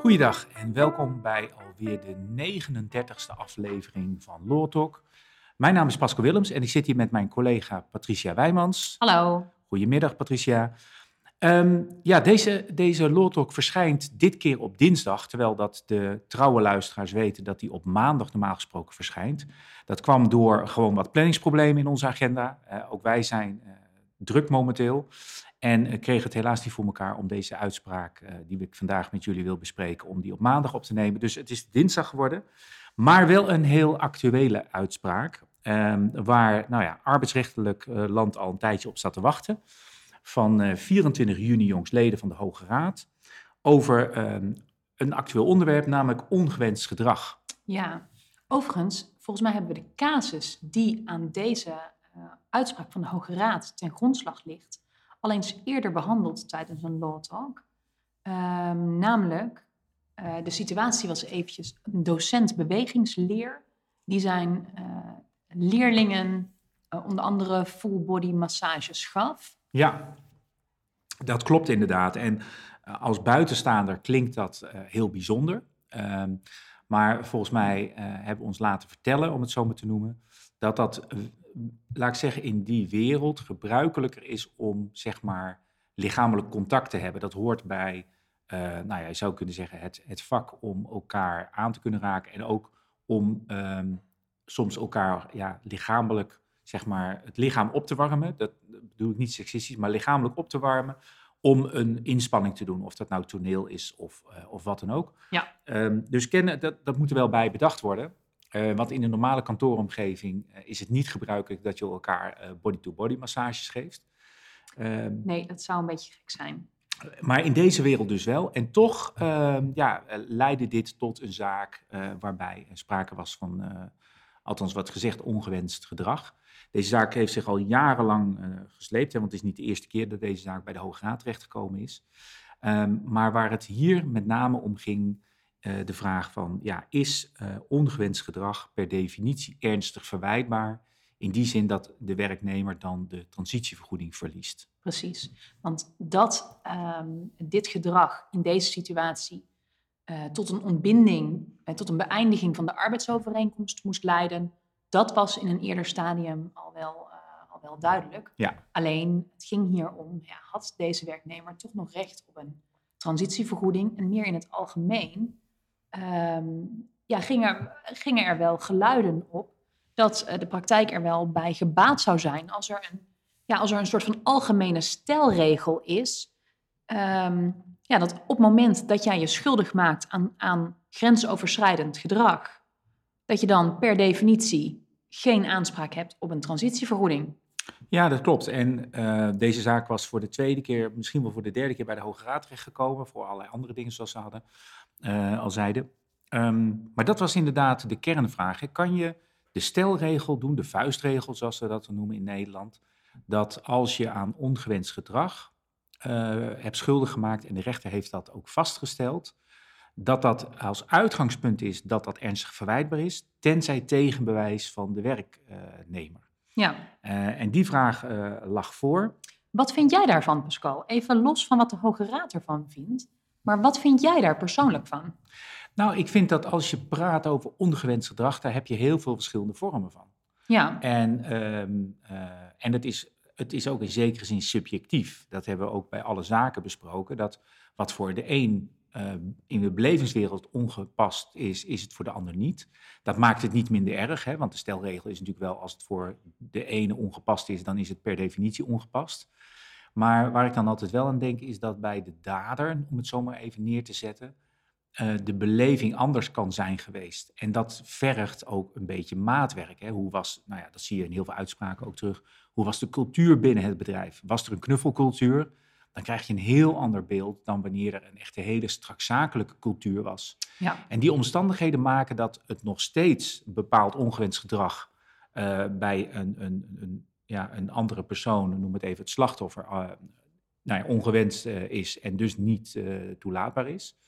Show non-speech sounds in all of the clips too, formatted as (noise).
Goeiedag en welkom bij alweer de 39e aflevering van Law Talk. Mijn naam is Pascal Willems en ik zit hier met mijn collega Patricia Wijmans. Hallo. Goedemiddag Patricia. Ehm, ja, deze, deze Law Talk verschijnt dit keer op dinsdag, terwijl dat de trouwe luisteraars weten dat die op maandag normaal gesproken verschijnt. Dat kwam door gewoon wat planningsproblemen in onze agenda. Uh, ook wij zijn uh, druk momenteel. En uh, kreeg het helaas niet voor elkaar om deze uitspraak, die ik vandaag met jullie wil bespreken, om die op maandag op te nemen. Dus het is dinsdag geworden. Maar wel een heel actuele uitspraak, ehm, waar nou ja, arbeidsrechtelijk land al een tijdje op staat te wachten van 24 juni jongsleden van de Hoge Raad over ehm, een actueel onderwerp, namelijk ongewenst gedrag. Ja, overigens, volgens mij hebben we de casus die aan deze uitspraak van de Hoge Raad ten grondslag ligt, al eens eerder behandeld tijdens een law talk. Um, namelijk, uh, de situatie was eventjes een docent bewegingsleer, die zijn uh, leerlingen onder andere full body massages gaf. Ja, dat klopt inderdaad. En als buitenstaander klinkt dat heel bijzonder. Uh, maar volgens mij hebben we ons laten vertellen, om het zo maar te noemen, dat dat, laat ik zeggen, in die wereld gebruikelijker is om, zeg maar, lichamelijk contact te hebben. Dat hoort bij, nou ja, je zou kunnen zeggen, het, het vak om elkaar aan te kunnen raken en ook om ehm, soms elkaar ja, lichamelijk zeg maar, het lichaam op te warmen. Dat bedoel ik niet seksistisch, maar lichamelijk op te warmen. Om een inspanning te doen, of dat nou toneel is of, uh, of wat dan ook. Ja. Um, dus kennen, dat, dat moet er wel bij bedacht worden. Uh, want in een normale kantooromgeving uh, is het niet gebruikelijk dat je elkaar body-to-body -body massages geeft. Um, nee, dat zou een beetje gek zijn. Maar in deze wereld dus wel. En toch ehm, ja, leidde dit tot een zaak waarbij sprake was van, althans wat gezegd, ongewenst gedrag. Deze zaak heeft zich al jarenlang gesleept, hè, want het is niet de eerste keer dat deze zaak bij de Hoge Raad terechtgekomen is. Um, maar waar het hier met name om ging, de vraag van, ja, is uh, ongewenst gedrag per definitie ernstig verwijtbaar? In die zin dat de werknemer dan de transitievergoeding verliest. Precies, want dat um, dit gedrag in deze situatie tot een ontbinding, tot een beëindiging van de arbeidsovereenkomst moest leiden, dat was in een eerder stadium al wel, uh, al wel duidelijk. Ja. Alleen, het ging hier om, ja, had deze werknemer toch nog recht op een transitievergoeding? En meer in het algemeen um, ja, gingen, gingen er wel geluiden op dat uh, de praktijk er wel bij gebaat zou zijn als er een, ja, als er een soort van algemene stelregel is. Um, ja, dat op het moment dat jij je schuldig maakt aan, aan grensoverschrijdend gedrag, dat je dan per definitie geen aanspraak hebt op een transitievergoeding. Ja, dat klopt. En uh, deze zaak was voor de tweede keer, misschien wel voor de derde keer bij de Hoge Raad terechtgekomen, voor allerlei andere dingen zoals ze hadden, uh, al zeiden. Um, maar dat was inderdaad de kernvraag. Kan je de stelregel doen, de vuistregel zoals ze dat noemen in Nederland, dat als je aan ongewenst gedrag uh, hebt schuldig gemaakt en de rechter heeft dat ook vastgesteld, dat dat als uitgangspunt is dat dat ernstig verwijtbaar is, tenzij tegenbewijs van de werknemer. Ja. Uh, en die vraag uh, lag voor. Wat vind jij daarvan, Pascal? Even los van wat de Hoge Raad ervan vindt, maar wat vind jij daar persoonlijk van? Nou, ik vind dat als je praat over ongewenst gedrag, daar heb je heel veel verschillende vormen van. Ja. En, um, uh, en het, is, het is ook in zekere zin subjectief. Dat hebben we ook bij alle zaken besproken. Dat wat voor de een uh, in de belevingswereld ongepast is, is het voor de ander niet. Dat maakt het niet minder erg, hè, want de stelregel is natuurlijk wel als het voor de ene ongepast is, dan is het per definitie ongepast. Maar waar ik dan altijd wel aan denk, is dat bij de dader, om het zomaar even neer te zetten, uh, de beleving anders kan zijn geweest. En dat vergt ook een beetje maatwerk. Hè. Hoe was, nou ja, dat zie je in heel veel uitspraken ook terug. Hoe was de cultuur binnen het bedrijf? Was er een knuffelcultuur? dan krijg je een heel ander beeld dan wanneer er een echte hele strakzakelijke cultuur was. Ja. En die omstandigheden maken dat het nog steeds bepaald ongewenst gedrag uh, bij een, een, een, ja, een andere persoon, noem het even het slachtoffer, uh, nou ja, ongewenst uh, is en dus niet toelaatbaar is.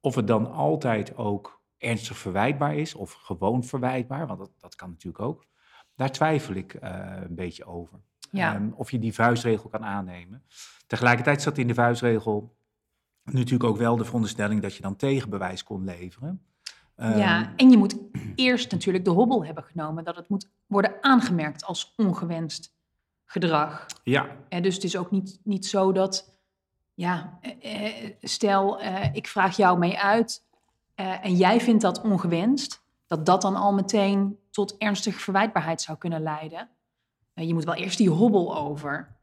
Of het dan altijd ook ernstig verwijtbaar is of gewoon verwijtbaar, want dat, dat kan natuurlijk ook. Daar twijfel ik een beetje over. Ja. Ehm, of je die vuistregel kan aannemen. Tegelijkertijd zat in de vuistregel natuurlijk ook wel de veronderstelling dat je dan tegenbewijs kon leveren. Ehm, ja, en je moet eerst natuurlijk de hobbel hebben genomen dat het moet worden aangemerkt als ongewenst gedrag. ja, En dus het is ook niet, niet zo dat, ja, eh, eh, stel eh, ik vraag jou mee uit en jij vindt dat ongewenst, dat dat dan al meteen tot ernstige verwijtbaarheid zou kunnen leiden. Je moet wel eerst die hobbel over.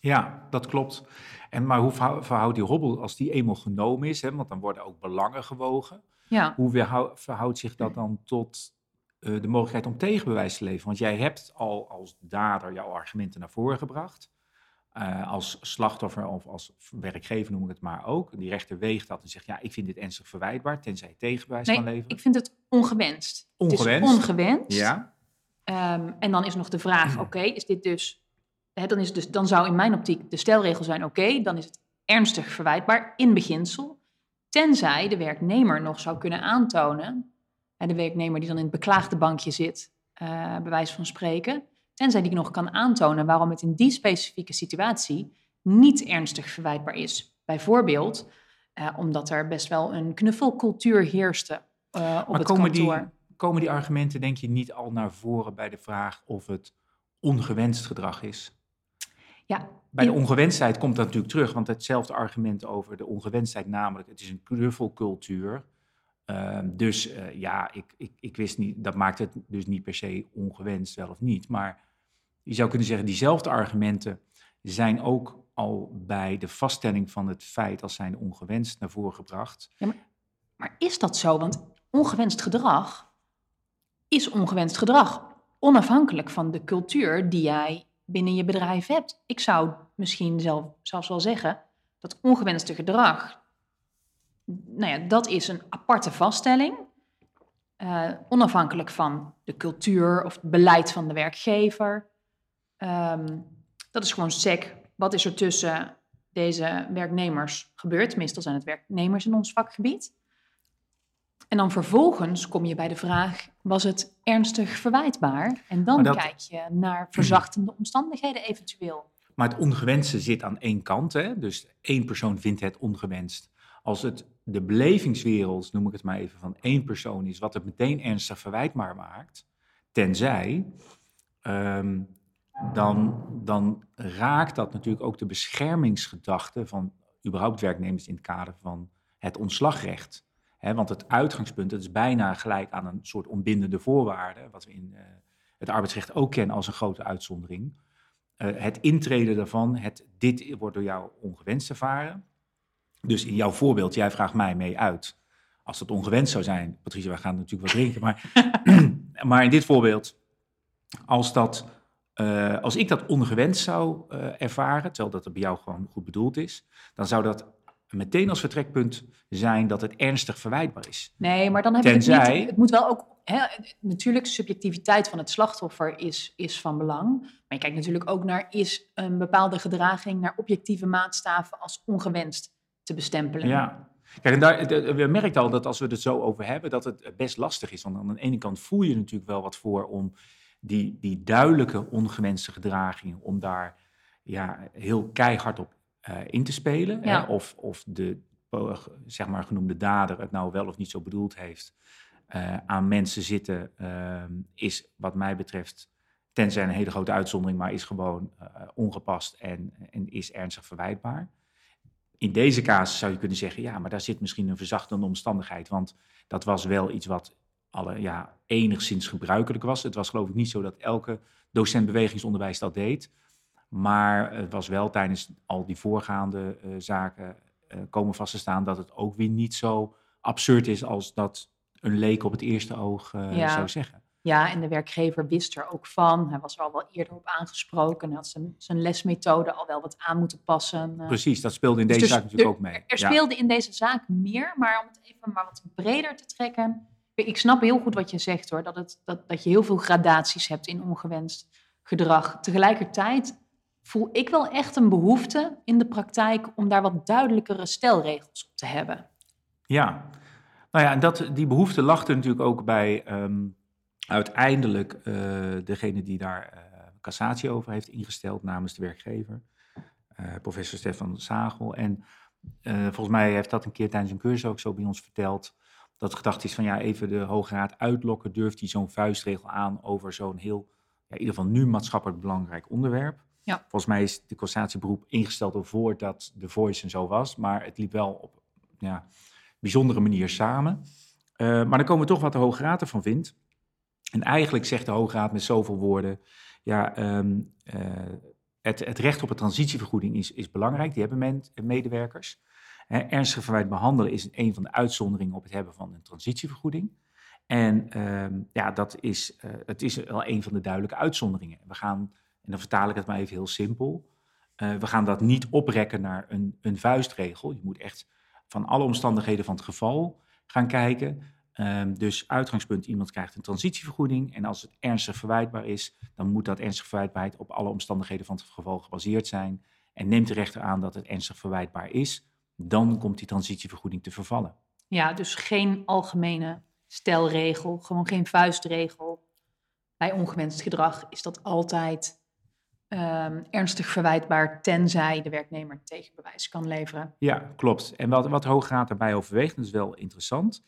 Ja, dat klopt. En, maar hoe verhou- verhoudt die hobbel als die eenmaal genomen is? Hè, want dan worden ook belangen gewogen. Ja, Hoe verhoudt zich dat dan tot eh, de mogelijkheid om tegenbewijs te leveren? Want jij hebt al als dader jouw argumenten naar voren gebracht. Eh, als slachtoffer of als werkgever noem ik het maar ook. Die rechter weegt dat en zegt, ja, ik vind dit ernstig verwijtbaar, tenzij je tegenbewijs kan leveren. ik vind het ongewenst. Het Ongewenst? is ongewenst. Ja, Ehm, en dan is nog de vraag, oké, is dit dus, hè, dan, is dus... Dan zou in mijn optiek de stelregel zijn, oké, dan is het ernstig verwijtbaar in beginsel. Tenzij de werknemer nog zou kunnen aantonen, de werknemer die dan in het beklaagde bankje zit, eh bij wijze van spreken, tenzij die nog kan aantonen waarom het in die specifieke situatie niet ernstig verwijtbaar is. Bijvoorbeeld eh, omdat er best wel een knuffelcultuur heerste eh, op maar het komen kantoor. die, komen die argumenten denk je niet al naar voren bij de vraag of het ongewenst gedrag is? Ja, Bij de ongewenstheid komt dat natuurlijk terug, want hetzelfde argument over de ongewenstheid, namelijk het is een knuffelcultuur. Ehm, dus eh, ja, ik, ik, ik wist niet, dat maakt het dus niet per se ongewenst, wel of niet. Maar je zou kunnen zeggen, diezelfde argumenten zijn ook al bij de vaststelling van het feit als zijn ongewenst naar voren gebracht. Maar is dat zo? Want ongewenst gedrag is ongewenst gedrag, onafhankelijk van de cultuur die jij binnen je bedrijf hebt. Ik zou misschien zelf, zelfs wel zeggen dat ongewenste gedrag, nou ja, dat is een aparte vaststelling, eh, onafhankelijk van de cultuur of het beleid van de werkgever. Ehm, dat is gewoon sec. Wat is er tussen deze werknemers gebeurd? Meestal zijn het werknemers in ons vakgebied. En dan vervolgens kom je bij de vraag, was het ernstig verwijtbaar? En dan dat- kijk je naar verzachtende omstandigheden eventueel. Maar het ongewenste zit aan één kant. Hè? Dus één persoon vindt het ongewenst. Als het de belevingswereld, noem ik het maar even, van één persoon is, wat het meteen ernstig verwijtbaar maakt, tenzij, ehm, dan, dan raakt dat natuurlijk ook de beschermingsgedachte van überhaupt werknemers in het kader van het ontslagrecht. Want het uitgangspunt, dat is bijna gelijk aan een soort onbindende voorwaarde, wat we in eh, het arbeidsrecht ook kennen als een grote uitzondering. Eh, het intreden daarvan, het, dit wordt door jou ongewenst ervaren. Dus in jouw voorbeeld, jij vraagt mij mee uit. Als dat ongewenst zou zijn, Patricia, we gaan natuurlijk wat drinken, maar, (laughs) maar in dit voorbeeld, als, dat, eh, als ik dat ongewenst zou ervaren, terwijl dat het bij jou gewoon goed bedoeld is, dan zou dat meteen als vertrekpunt zijn dat het ernstig verwijtbaar is. Nee, maar dan heb je het Tenzij- niet. Het moet wel ook. Hè, natuurlijk, subjectiviteit van het slachtoffer is, is van belang. Maar je kijkt natuurlijk ook naar: is een bepaalde gedraging naar objectieve maatstaven als ongewenst te bestempelen? Ja. Kijk, en daar, we merken al dat als we het zo over hebben, dat het best lastig is. Want aan de ene kant voel je natuurlijk wel wat voor om die, die duidelijke ongewenste gedragingen, om daar ja, heel keihard op eh, in te spelen. Ja. Hè? Of, of de zeg maar genoemde dader het nou wel of niet zo bedoeld heeft eh, aan mensen zitten, eh, is wat mij betreft, tenzij een hele grote uitzondering, maar is gewoon eh, ongepast en, en is ernstig verwijtbaar in deze casus zou je kunnen zeggen, ja, maar daar zit misschien een verzachtende omstandigheid. Want dat was wel iets wat alle, ja, enigszins gebruikelijk was. Het was geloof ik niet zo dat elke docent bewegingsonderwijs dat deed. Maar het was wel tijdens al die voorgaande eh, zaken eh, komen vast te staan dat het ook weer niet zo absurd is als dat een leek op het eerste oog eh, Ja. zou zeggen. Ja, en de werkgever wist er ook van. Hij was er al wel eerder op aangesproken. Hij had zijn, zijn lesmethode al wel wat aan moeten passen. Precies, dat speelde in Dus deze dus zaak natuurlijk er- ook mee. Er Ja. speelde in deze zaak meer, maar om het even maar wat breder te trekken. Ik snap heel goed wat je zegt hoor, dat, het, dat, dat je heel veel gradaties hebt in ongewenst gedrag. Tegelijkertijd voel ik wel echt een behoefte in de praktijk om daar wat duidelijkere stelregels op te hebben. Ja, nou ja, en dat, die behoefte lag er natuurlijk ook bij ehm, uiteindelijk eh, degene die daar eh, cassatie over heeft ingesteld namens de werkgever, professor Stefan Sagel. En volgens mij heeft dat een keer tijdens een cursus ook zo bij ons verteld dat de gedachte is van ja, even de Hoge Raad uitlokken. Durft hij zo'n vuistregel aan over zo'n heel, ja, in ieder geval nu maatschappelijk belangrijk onderwerp? Ja. Volgens mij is de cassatieberoep ingesteld al voordat de voice en zo was, maar het liep wel op ja, bijzondere manier samen. Uh, maar dan komen we toch wat de Hoge Raad ervan vindt. En eigenlijk zegt de Hoge Raad met zoveel woorden, ja, um, uh, het, het, recht op een transitievergoeding is, is belangrijk, die hebben men, medewerkers. ernstige verwijt behandelen is een van de uitzonderingen op het hebben van een transitievergoeding. En um, ja, dat is, uh, het is wel een van de duidelijke uitzonderingen. We gaan en dan vertaal ik het maar even heel simpel. Uh, we gaan dat niet oprekken naar een, een vuistregel. Je moet echt van alle omstandigheden van het geval gaan kijken. Um, dus uitgangspunt, iemand krijgt een transitievergoeding. En als het ernstig verwijtbaar is, dan moet dat ernstig verwijtbaarheid op alle omstandigheden van het geval gebaseerd zijn. En neemt de rechter aan dat het ernstig verwijtbaar is, dan komt die transitievergoeding te vervallen. Ja, dus geen algemene stelregel, gewoon geen vuistregel. Bij ongewenst gedrag is dat altijd um, ernstig verwijtbaar, tenzij de werknemer tegenbewijs kan leveren. Ja, klopt. En wat, wat Hoograad daarbij overweegt, dat is wel interessant,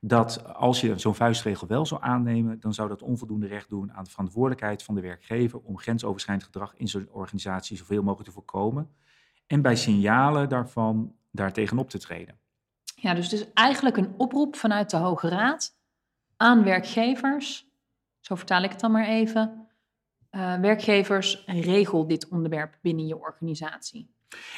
dat als je zo'n vuistregel wel zou aannemen, dan zou dat onvoldoende recht doen aan de verantwoordelijkheid van de werkgever om grensoverschrijdend gedrag in zo'n organisatie zoveel mogelijk te voorkomen en bij signalen daarvan daartegen op te treden. Ja, dus het is eigenlijk een oproep vanuit de Hoge Raad aan werkgevers, zo vertaal ik het dan maar even, uh, werkgevers, regel dit onderwerp binnen je organisatie.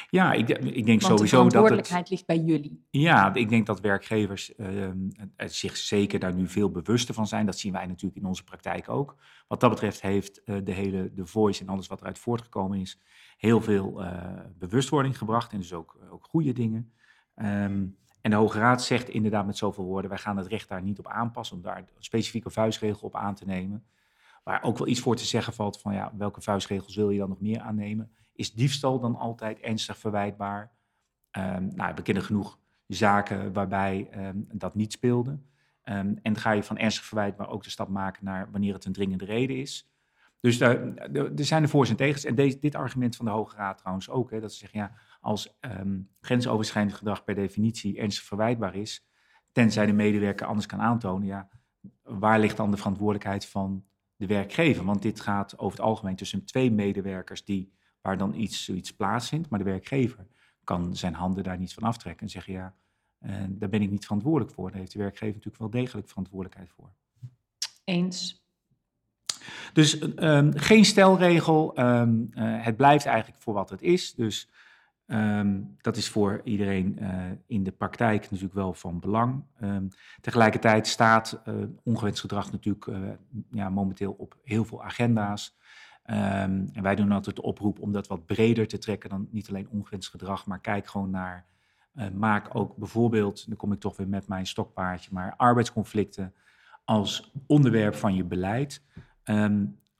Ja, ik, ik denk Want sowieso dat. De verantwoordelijkheid ligt bij jullie. Ja, ik denk dat werkgevers uh, zich zeker daar nu veel bewuster van zijn. Dat zien wij natuurlijk in onze praktijk ook. Wat dat betreft heeft uh, de hele de Voice en alles wat eruit voortgekomen is, heel veel uh, bewustwording gebracht. En dus ook, ook goede dingen. Um, en de Hoge Raad zegt inderdaad met zoveel woorden: wij gaan het recht daar niet op aanpassen, om daar een specifieke vuistregel op aan te nemen. Waar ook wel iets voor te zeggen valt van ja, welke vuistregels wil je dan nog meer aannemen? Is diefstal dan altijd ernstig verwijtbaar? Um, nou, we kennen genoeg zaken waarbij um, dat niet speelde. Um, en ga je van ernstig verwijtbaar ook de stap maken naar wanneer het een dringende reden is. Dus er zijn de voor's en tegens. En dit argument van de Hoge Raad trouwens ook, hè, dat ze zeggen ja, als grensoverschrijdend gedrag per definitie ernstig verwijtbaar is, tenzij de medewerker anders kan aantonen, ja, waar ligt dan de verantwoordelijkheid van de werkgever. Want dit gaat over het algemeen tussen twee medewerkers die, waar dan iets, zoiets plaatsvindt. Maar de werkgever kan zijn handen daar niet van aftrekken en zeggen ja, uh, daar ben ik niet verantwoordelijk voor. Daar heeft de werkgever natuurlijk wel degelijk verantwoordelijkheid voor. Eens. Dus um, geen stelregel. Um, uh, het blijft eigenlijk voor wat het is. Dus Um, dat is voor iedereen uh, in de praktijk natuurlijk wel van belang. Um, tegelijkertijd staat uh, ongewenst gedrag natuurlijk uh, ja, momenteel op heel veel agenda's. Um, en wij doen altijd de oproep om dat wat breder te trekken dan niet alleen ongewenst gedrag, maar kijk gewoon naar, maak ook bijvoorbeeld, dan kom ik toch weer met mijn stokpaardje, maar arbeidsconflicten als onderwerp van je beleid.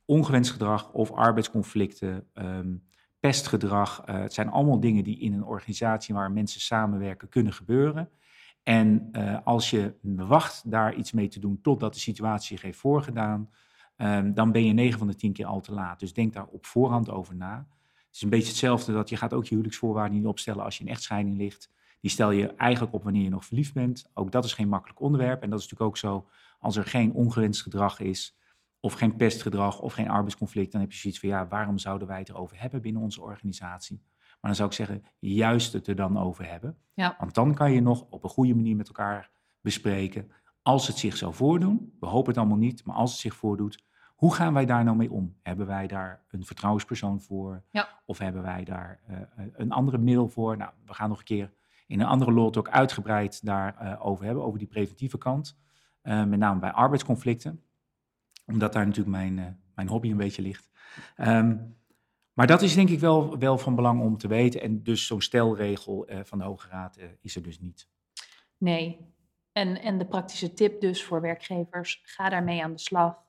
ongewenst gedrag of arbeidsconflicten pestgedrag. Uh, het zijn allemaal dingen die in een organisatie waar mensen samenwerken kunnen gebeuren. En uh, als je wacht daar iets mee te doen totdat de situatie zich heeft voorgedaan, um, dan ben je 9 van de 10 keer al te laat. Dus denk daar op voorhand over na. Het is een beetje hetzelfde dat je gaat ook je huwelijksvoorwaarden niet opstellen als je in echtscheiding ligt. Die stel je eigenlijk op wanneer je nog verliefd bent. Ook dat is geen makkelijk onderwerp. En dat is natuurlijk ook zo als er geen ongewenst gedrag is of geen pestgedrag of geen arbeidsconflict, dan heb je zoiets van ja, waarom zouden wij het erover hebben binnen onze organisatie? Maar dan zou ik zeggen, juist het er dan over hebben. Ja. Want dan kan je nog op een goede manier met elkaar bespreken. Als het zich zou voordoen, we hopen het allemaal niet, maar als het zich voordoet, hoe gaan wij daar nou mee om? Hebben wij daar een vertrouwenspersoon voor? Ja. Of hebben wij daar uh, een andere middel voor? Nou, we gaan nog een keer in een andere lot ook uitgebreid daarover uh, over hebben, over die preventieve kant. Uh, met name bij arbeidsconflicten omdat daar natuurlijk mijn, uh, mijn hobby een beetje ligt. Um, maar dat is denk ik wel, wel van belang om te weten. En dus zo'n stelregel uh, van de Hoge Raad uh, is er dus niet. Nee. En, en de praktische tip dus voor werkgevers, ga daarmee aan de slag.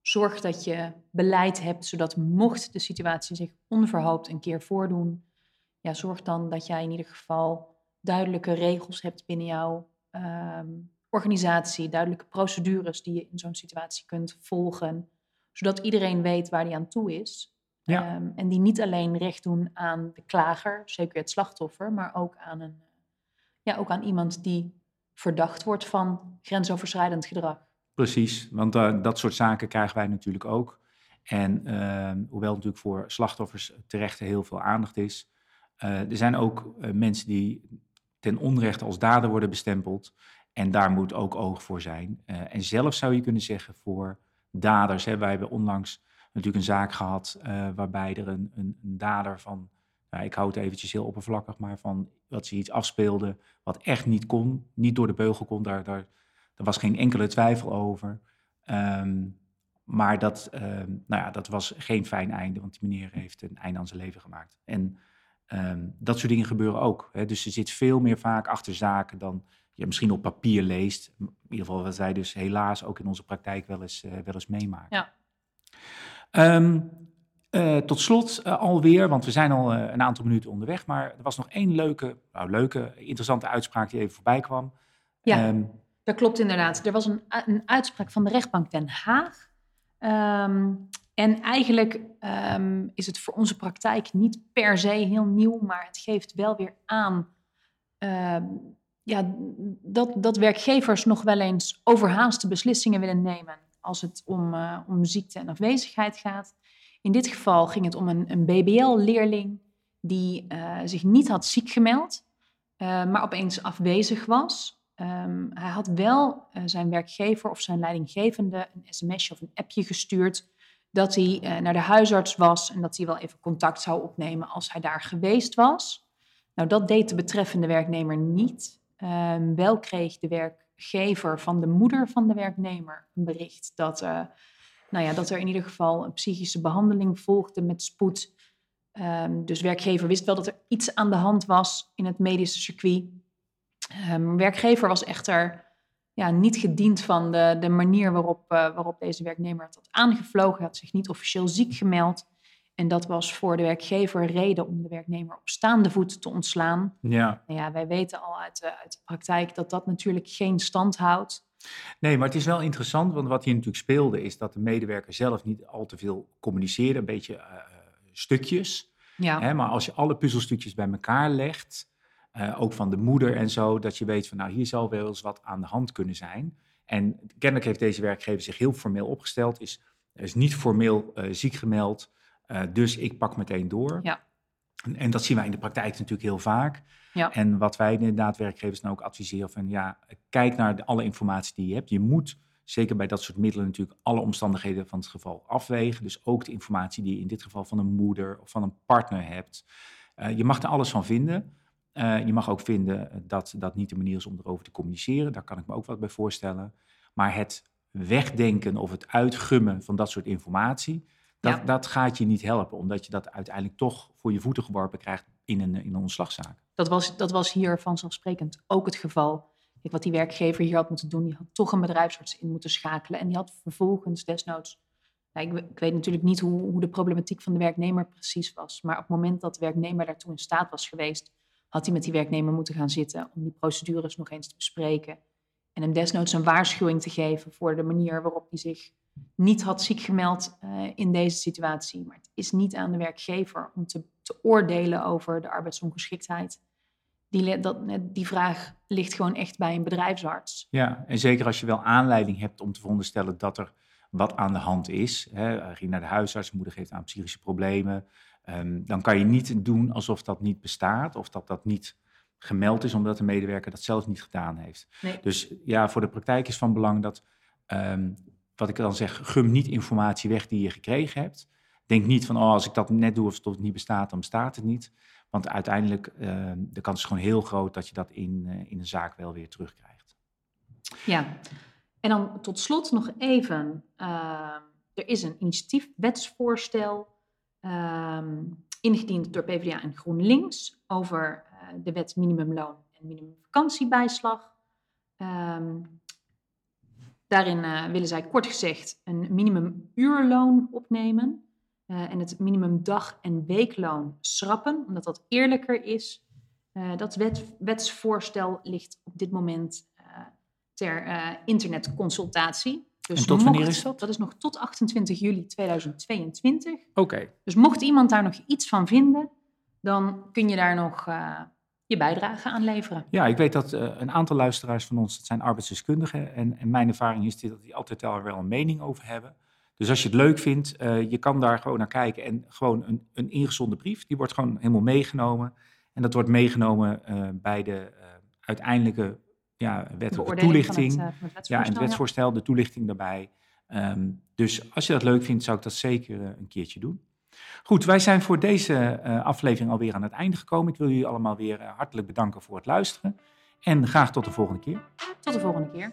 Zorg dat je beleid hebt, zodat mocht de situatie zich onverhoopt een keer voordoen, ja, zorg dan dat jij in ieder geval duidelijke regels hebt binnen jouw um, organisatie, duidelijke procedures die je in zo'n situatie kunt volgen, zodat iedereen weet waar hij aan toe is. Ja. Ehm, en die niet alleen recht doen aan de klager, zeker het slachtoffer, maar ook aan, een, ja, ook aan iemand die verdacht wordt van grensoverschrijdend gedrag. Precies, want uh, dat soort zaken krijgen wij natuurlijk ook. En uh, hoewel natuurlijk voor slachtoffers terecht heel veel aandacht is, uh, er zijn ook uh, mensen die ten onrechte als dader worden bestempeld. En daar moet ook oog voor zijn. en zelfs zou je kunnen zeggen voor daders. Hè, wij hebben onlangs natuurlijk een zaak gehad waarbij er een, een, een dader van nou, ik hou het eventjes heel oppervlakkig, maar van dat ze iets afspeelde wat echt niet kon, niet door de beugel kon, daar, daar, was geen enkele twijfel over. Um, maar dat, um, nou ja, dat was geen fijn einde, want die meneer heeft een einde aan zijn leven gemaakt. En um, dat soort dingen gebeuren ook. Hè. Dus er zit veel meer vaak achter zaken dan je misschien op papier leest. In ieder geval wat wij dus helaas ook in onze praktijk wel eens, uh, wel eens meemaken. Ja. Uh, tot slot uh, alweer, want we zijn al een aantal minuten onderweg, maar er was nog één leuke, nou, leuke, interessante uitspraak die even voorbij kwam. Ja, um, dat klopt inderdaad. Er was een, een, uitspraak van de rechtbank Den Haag. Um, en eigenlijk um, is het voor onze praktijk niet per se heel nieuw, maar het geeft wel weer aan ja, dat, dat werkgevers nog wel eens overhaaste beslissingen willen nemen als het om, om ziekte en afwezigheid gaat. In dit geval ging het om een, een BBL-leerling die uh, zich niet had ziek gemeld, uh, maar opeens afwezig was. Um, hij had wel zijn werkgever of zijn leidinggevende een sms'je of een appje gestuurd dat hij naar de huisarts was en dat hij wel even contact zou opnemen als hij daar geweest was. Nou, dat deed de betreffende werknemer niet. Um, wel kreeg de werkgever van de moeder van de werknemer een bericht dat nou ja, dat er in ieder geval een psychische behandeling volgde met spoed. Um, dus werkgever wist wel dat er iets aan de hand was in het medische circuit. Um, werkgever was echter ja, niet gediend van de, de manier waarop, uh, waarop deze werknemer het had aangevlogen. Hij had zich niet officieel ziek gemeld. En dat was voor de werkgever reden om de werknemer op staande voet te ontslaan. Ja. Nou ja, wij weten al uit de, uit de praktijk dat dat natuurlijk geen stand houdt. Nee, maar het is wel interessant, want wat hier natuurlijk speelde is dat de medewerker zelf niet al te veel communiceerde, een beetje uh, stukjes. Ja. Hè, maar als je alle puzzelstukjes bij elkaar legt, uh, ook van de moeder en zo, dat je weet van nou hier zal wel eens wat aan de hand kunnen zijn. En kennelijk heeft deze werkgever zich heel formeel opgesteld, is, is niet formeel uh, ziek gemeld, dus ik pak meteen door. Ja. En, en, dat zien wij in de praktijk natuurlijk heel vaak. Ja. En wat wij inderdaad werkgevers dan ook adviseren van ja, kijk naar de, alle informatie die je hebt. Je moet zeker bij dat soort middelen natuurlijk alle omstandigheden van het geval afwegen. Dus ook de informatie die je in dit geval van een moeder of van een partner hebt. Uh, je mag er alles van vinden. Uh, je mag ook vinden dat dat niet de manier is om erover te communiceren. Daar kan ik me ook wat bij voorstellen. Maar het wegdenken of het uitgummen van dat soort informatie, dat, Ja. dat gaat je niet helpen. Omdat je dat uiteindelijk toch voor je voeten geworpen krijgt in een, in een ontslagzaak. Dat was, dat was hier vanzelfsprekend ook het geval. Kijk, wat die werkgever hier had moeten doen, die had toch een bedrijfsarts in moeten schakelen. En die had vervolgens desnoods. Nou, ik, ik, weet natuurlijk niet hoe, hoe, de problematiek van de werknemer precies was. Maar op het moment dat de werknemer daartoe in staat was geweest, had hij met die werknemer moeten gaan zitten om die procedures nog eens te bespreken. En hem desnoods een waarschuwing te geven voor de manier waarop hij zich niet had ziek gemeld uh, in deze situatie. Maar het is niet aan de werkgever om te, te oordelen over de arbeidsongeschiktheid. Die, dat, die vraag ligt gewoon echt bij een bedrijfsarts. Ja, en zeker als je wel aanleiding hebt om te veronderstellen dat er wat aan de hand is. Hè, ging naar de huisarts, moeder geeft aan psychische problemen. Um, dan kan je niet doen alsof dat niet bestaat of dat dat niet gemeld is, omdat de medewerker dat zelf niet gedaan heeft. Nee. Dus ja, voor de praktijk is van belang dat, um, wat ik dan zeg, gum niet informatie weg die je gekregen hebt. Denk niet van, oh, als ik dat net doe of het niet bestaat, dan bestaat het niet. Want uiteindelijk, uh, de kans is gewoon heel groot dat je dat in, uh, in een zaak wel weer terugkrijgt. Ja, en dan tot slot nog even, uh, er is een initiatiefwetsvoorstel ingediend door PvdA en GroenLinks over eh, de wet minimumloon en minimumvakantiebijslag. Um, daarin uh, willen zij kort gezegd een minimumuurloon opnemen uh, en het minimumdag- en weekloon schrappen, omdat dat eerlijker is. Uh, dat wet, wetsvoorstel ligt op dit moment ter internetconsultatie. Dus En tot wanneer mocht- is dat? Dat is nog tot 28 juli 2022. Oké, Dus mocht iemand daar nog iets van vinden, dan kun je daar nog eh, je bijdrage aan leveren. Ja, ik weet dat eh, een aantal luisteraars van ons, dat zijn arbeidsdeskundigen. En, en mijn ervaring is dit, dat die altijd daar wel een mening over hebben. Dus als je het leuk vindt, eh, je kan daar gewoon naar kijken. En gewoon een, een ingezonden brief, die wordt gewoon helemaal meegenomen. En dat wordt meegenomen eh, bij de uiteindelijke ja, wettelijke van toelichting. het, van het ja, in het wetsvoorstel, de toelichting daarbij. Ehm, dus als je dat leuk vindt, zou ik dat zeker een keertje doen. Goed, wij zijn voor deze eh, aflevering alweer aan het einde gekomen. Ik wil jullie allemaal weer eh, hartelijk bedanken voor het luisteren. En graag tot de volgende keer. Tot de volgende keer.